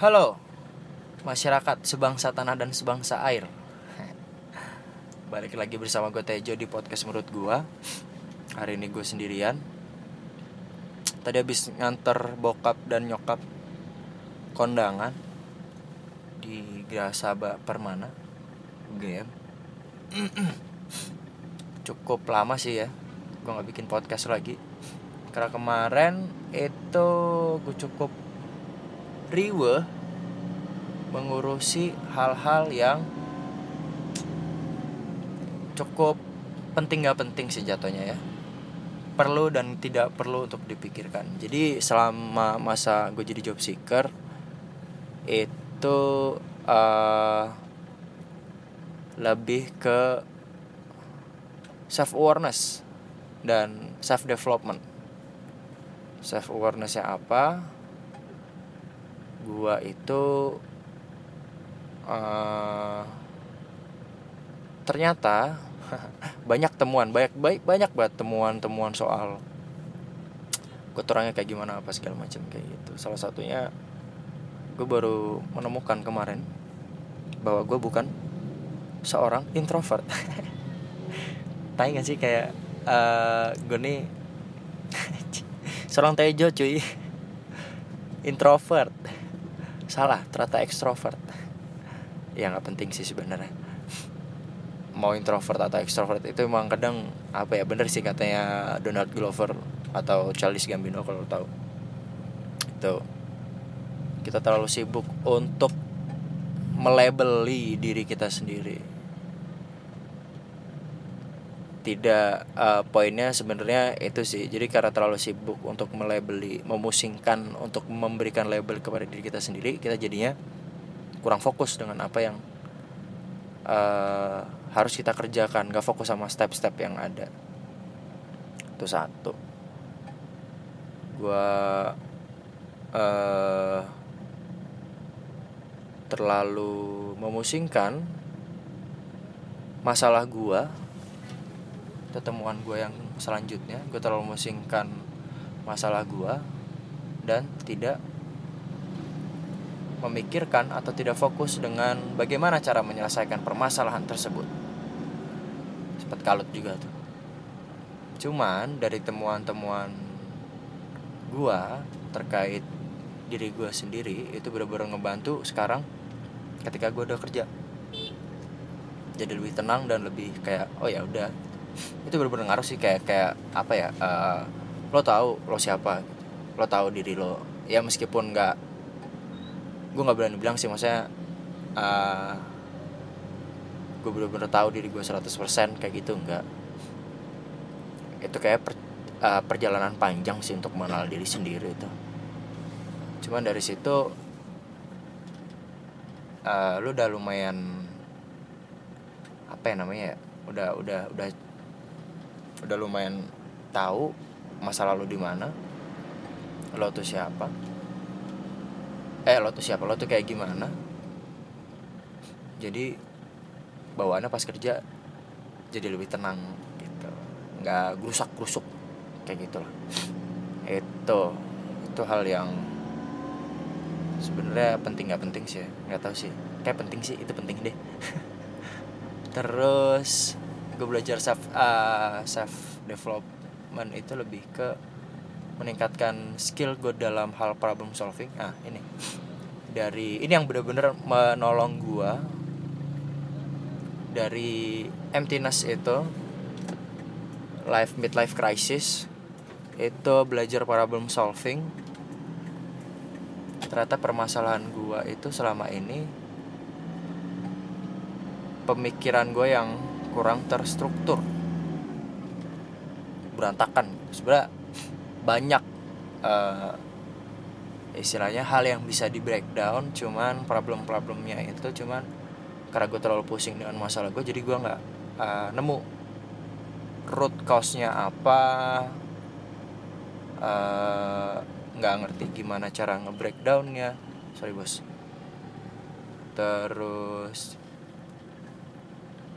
Halo. Masyarakat sebangsa tanah dan sebangsa air. Balik lagi bersama gue Tejo di podcast menurut gue Hari ini gue sendirian. Tadi habis nganter bokap dan nyokap Kondangan Di Grasaba Permana UGM Cukup lama sih ya Gue gak bikin podcast lagi. Karena kemarin itu gue cukup riwe mengurusi hal-hal yang cukup penting gak penting sih jatuhnya ya. Perlu dan tidak perlu untuk dipikirkan. Jadi selama masa gue jadi job seeker itu uh, lebih ke self awareness dan self development self awarenessnya apa gua itu uh, ternyata banyak temuan banyak baik banyak banget temuan-temuan soal gue orangnya kayak gimana apa segala macam kayak gitu. Salah satunya gue baru menemukan kemarin bahwa gue bukan seorang introvert. Tahu gak sih kayak uh, gue nih seorang tejo cuy. Introvert salah ternyata ekstrovert. Ya nggak penting sih sebenarnya. Mau introvert atau ekstrovert itu emang kadang apa ya bener sih katanya Donald Glover atau Charles Gambino kalau tahu. Itu kita terlalu sibuk untuk melabeli diri kita sendiri tidak uh, poinnya sebenarnya itu sih. Jadi karena terlalu sibuk untuk melabeli memusingkan untuk memberikan label kepada diri kita sendiri kita jadinya kurang fokus dengan apa yang uh, harus kita kerjakan. Gak fokus sama step-step yang ada. Itu satu. Gua uh, terlalu memusingkan masalah gua ketemuan gue yang selanjutnya. Gue terlalu memusingkan masalah gue dan tidak memikirkan atau tidak fokus dengan bagaimana cara menyelesaikan permasalahan tersebut. Sempat kalut juga tuh. Cuman dari temuan-temuan gue terkait diri gue sendiri itu benar-benar ngebantu sekarang ketika gue udah kerja. Jadi lebih tenang dan lebih kayak oh ya udah itu bener-bener ngaruh sih kayak kayak apa ya uh, lo tahu lo siapa lo tahu diri lo. Ya meskipun nggak gue nggak berani bilang sih maksudnya uh, gue bener-bener tahu diri gue 100% kayak gitu enggak itu kayak per, uh, perjalanan panjang sih untuk mengenal diri sendiri itu. Cuman dari situ uh, lu udah lumayan apa ya namanya ya udah udah udah udah lumayan tahu masa lalu di mana lo tuh siapa. Eh lo tuh siapa lo tuh kayak gimana. Jadi bawaannya pas kerja jadi lebih tenang gitu. Nggak gerusak gerusuk kayak gitulah. Itu itu hal yang sebenarnya penting nggak penting sih. Nggak tahu sih. Kayak penting sih itu penting deh. Terus gue belajar self uh, self development itu lebih ke meningkatkan skill gue dalam hal problem solving. Ah ini. Dari ini yang bener-bener menolong gue dari emptiness itu life midlife crisis itu belajar problem solving. Ternyata permasalahan gue itu selama ini pemikiran gue yang kurang terstruktur. Berantakan. Sebenarnya banyak uh, istilahnya hal yang bisa di breakdown cuman problem-problemnya itu cuman karena gue terlalu pusing dengan masalah gue jadi gue nggak uh, nemu root cause-nya apa eh, nggak uh, ngerti gimana cara nge-breakdownnya. Sorry bos. Terus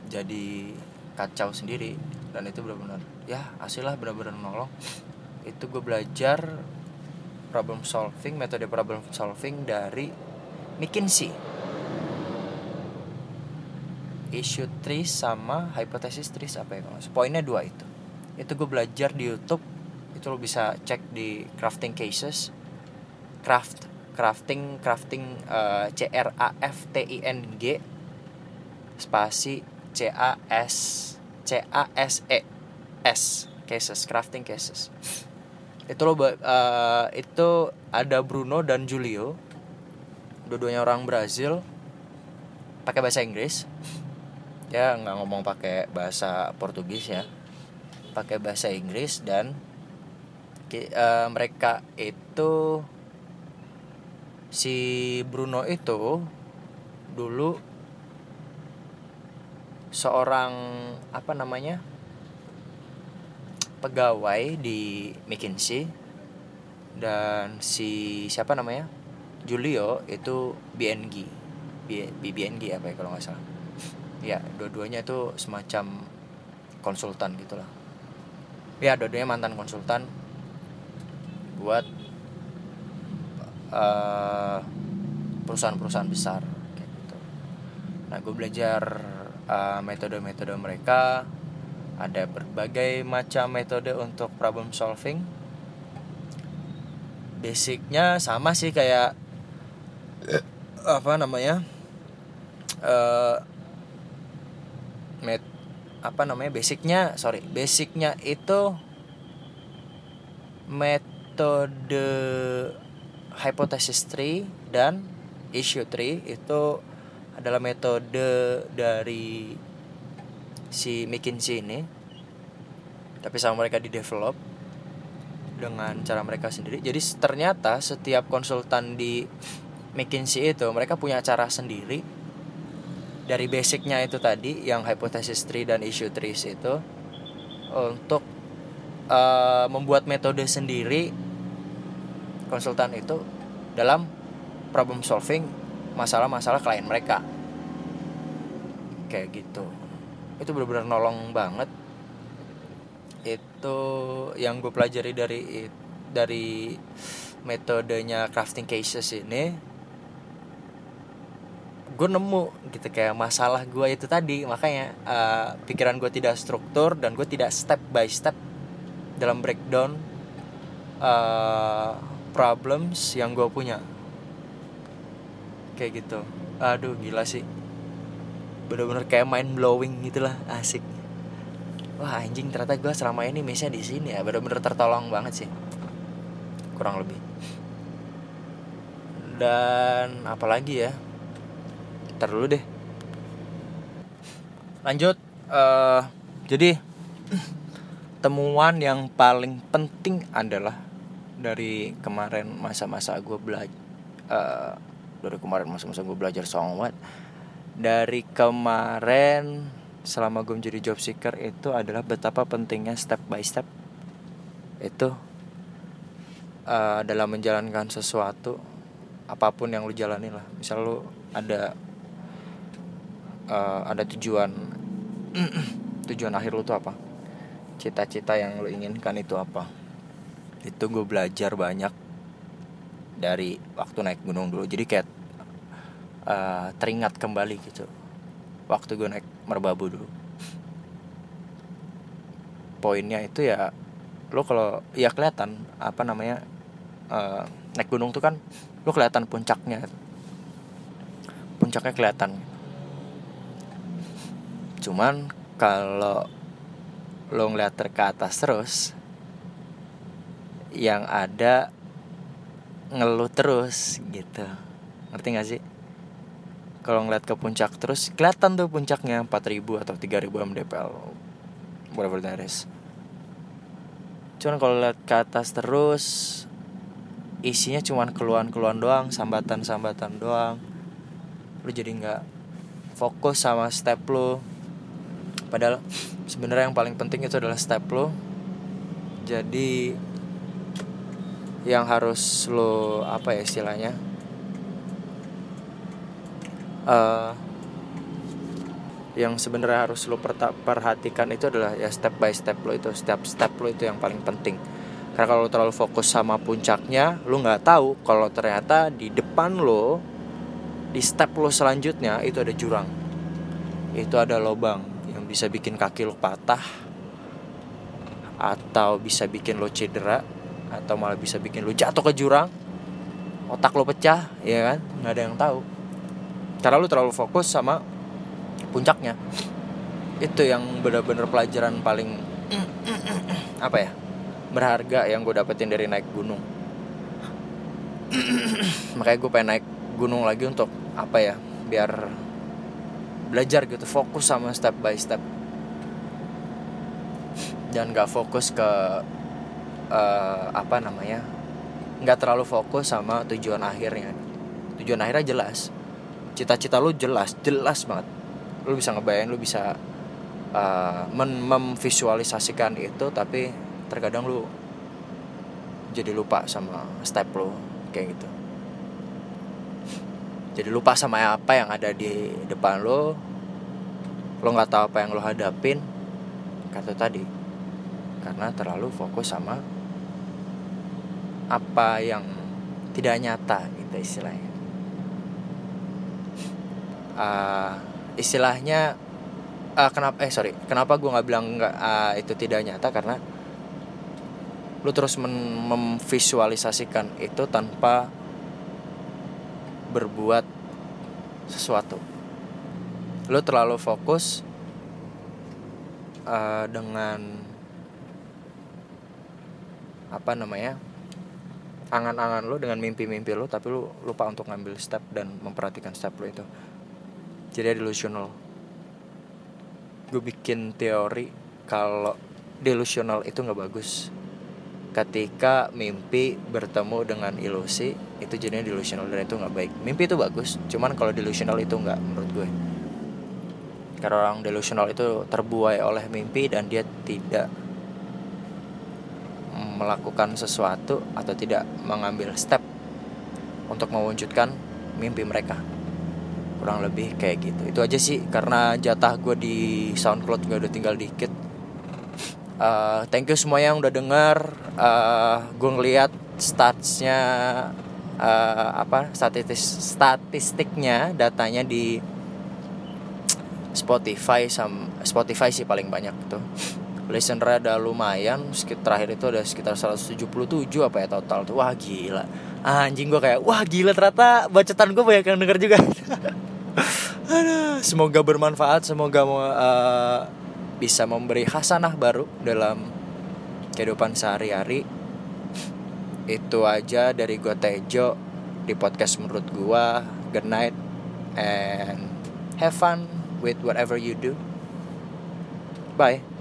jadi kacau sendiri. Dan itu benar-benar ya hasilnya benar-benar menolong. Itu gue belajar problem solving metode problem solving dari McKinsey. Issue trees sama hypothesis trees apa ya kalau poinnya dua itu. Itu gue belajar di YouTube. Itu lo bisa cek di crafting cases. Craft crafting crafting uh, C R A F T I N G spasi C A S C A S E S cases crafting cases. Itu lo uh, itu ada Bruno dan Julio. Dua-duanya orang Brazil. Pakai bahasa Inggris. Ya nggak ngomong pakai bahasa Portugis ya. Pakai bahasa Inggris dan uh, mereka itu si Bruno itu dulu seorang apa namanya pegawai di McKinsey. Dan si siapa namanya Julio itu BNG BNG apa ya kalau nggak salah. Ya dua-duanya itu semacam konsultan gitulah. Ya dua-duanya mantan konsultan buat uh, perusahaan-perusahaan besar gitu. Nah gue belajar uh, metode-metode mereka. Ada berbagai macam metode untuk problem solving. Basicnya sama sih kayak apa namanya uh, met apa namanya basicnya sorry basicnya itu metode hypothesis tree dan issue tree itu adalah metode dari si McKinsey ini tapi sama mereka di develop dengan cara mereka sendiri. Jadi ternyata setiap konsultan di McKinsey itu mereka punya cara sendiri. Dari basicnya itu tadi yang hypothesis tree dan issue trees itu untuk uh, membuat metode sendiri konsultan itu dalam problem solving masalah-masalah klien mereka kayak gitu. Itu benar-benar nolong banget. Itu yang gue pelajari dari dari metodenya crafting cases ini gue nemu gitu kayak masalah gue itu tadi. Makanya uh, pikiran gue tidak struktur dan gue tidak step by step dalam breakdown uh, problems yang gue punya. Kayak gitu. Aduh gila sih bener-bener kayak mind blowing gitulah asik. Wah anjing ternyata gue selama ini misalnya di sini ya bener-bener tertolong banget sih. Kurang lebih. Dan apalagi ya? Ntar dulu deh. Lanjut uh, jadi temuan yang paling penting adalah dari kemarin masa-masa gue belajar uh, dari kemarin masa-masa gue belajar songwat dari kemarin selama gue menjadi job seeker itu adalah betapa pentingnya step by step. Itu uh, dalam menjalankan sesuatu apa pun yang lu jalani lah. Misal lu ada uh, ada tujuan tujuan akhir lu tuh apa? Cita-cita yang lu inginkan itu apa? Itu gue belajar banyak dari waktu naik gunung dulu. Jadi kayak uh, teringat kembali gitu. Waktu gue naik merbabu dulu. Poinnya itu ya lo kalau ya kelihatan apa namanya uh, naik gunung tuh kan lo kelihatan puncaknya. Puncaknya kelihatan. Cuman kalau lo ngeliat ke atas terus yang ada ngeluh terus gitu. Ngerti gak sih kalau ngeliat ke puncak terus kelihatan tuh puncaknya 4000 atau 3000 mdpl whatever that is. Cuman kalau lihat ke atas terus isinya cuman keluhan-keluhan doang sambatan-sambatan doang. Lu jadi nggak fokus sama step lo padahal sebenarnya yang paling penting itu adalah step lo jadi yang harus lo apa ya istilahnya uh, yang sebenarnya harus lo perhatikan itu adalah ya step by step lo itu setiap step lo itu yang paling penting. Karena kalau terlalu fokus sama puncaknya lo nggak tahu kalau ternyata di depan lo di step lo selanjutnya itu ada jurang. Itu ada lobang yang bisa bikin kaki lo patah atau bisa bikin lo cedera atau malah bisa bikin lo jatuh ke jurang otak lo pecah ya kan? Nggak ada yang tahu karena terlalu fokus sama puncaknya. Itu yang benar-benar pelajaran paling apa ya? Berharga yang gue dapetin dari naik gunung. Makanya gue pengen naik gunung lagi untuk apa ya? Biar belajar gitu fokus sama step by step. Dan gak fokus ke uh, apa namanya? Nggak terlalu fokus sama tujuan akhirnya. Tujuan akhirnya jelas cita-cita lu jelas jelas banget. Lu bisa ngebayang lu bisa uh, memvisualisasikan itu tapi terkadang lu jadi lupa sama step lu kayak gitu. Jadi lupa sama apa yang ada di depan lo lo nggak tahu apa yang lo hadapin kata tadi. Karena terlalu fokus sama apa yang tidak nyata gitu istilahnya uh, istilahnya uh, kenapa eh sorry kenapa gue nggak bilang nggak uh, itu tidak nyata? Karena lu terus memvisualisasikan itu tanpa berbuat sesuatu. Lo terlalu fokus uh, dengan apa namanya angan-angan lo dengan mimpi-mimpi lo tapi lo lupa untuk ngambil step dan memperhatikan step lo itu jadi delusional. Gue bikin teori kalau delusional itu nggak bagus. Ketika mimpi bertemu dengan ilusi itu jadinya delusional dan itu nggak baik. Mimpi itu bagus cuman kalau delusional itu nggak menurut gue. Karena orang delusional itu terbuai oleh mimpi dan dia tidak melakukan sesuatu atau tidak mengambil step untuk mewujudkan mimpi mereka kurang lebih kayak gitu. Itu aja sih karena jatah gue di SoundCloud juga udah tinggal dikit. Uh, thank you semua yang udah denger. Uh, gue ngeliat statsnya uh, apa statistik statistiknya datanya di Spotify sam Spotify sih paling banyak tuh. Listener ada lumayan sekitar terakhir itu ada sekitar 177 apa ya total tuh. Wah gila. Anjing gue kayak wah gila ternyata bacotan gue banyak yang denger juga semoga bermanfaat semoga uh, bisa memberi hasanah baru dalam kehidupan sehari-hari. Itu aja dari gue Tejo di podcast menurut gue good night and have fun with whatever you do. Bye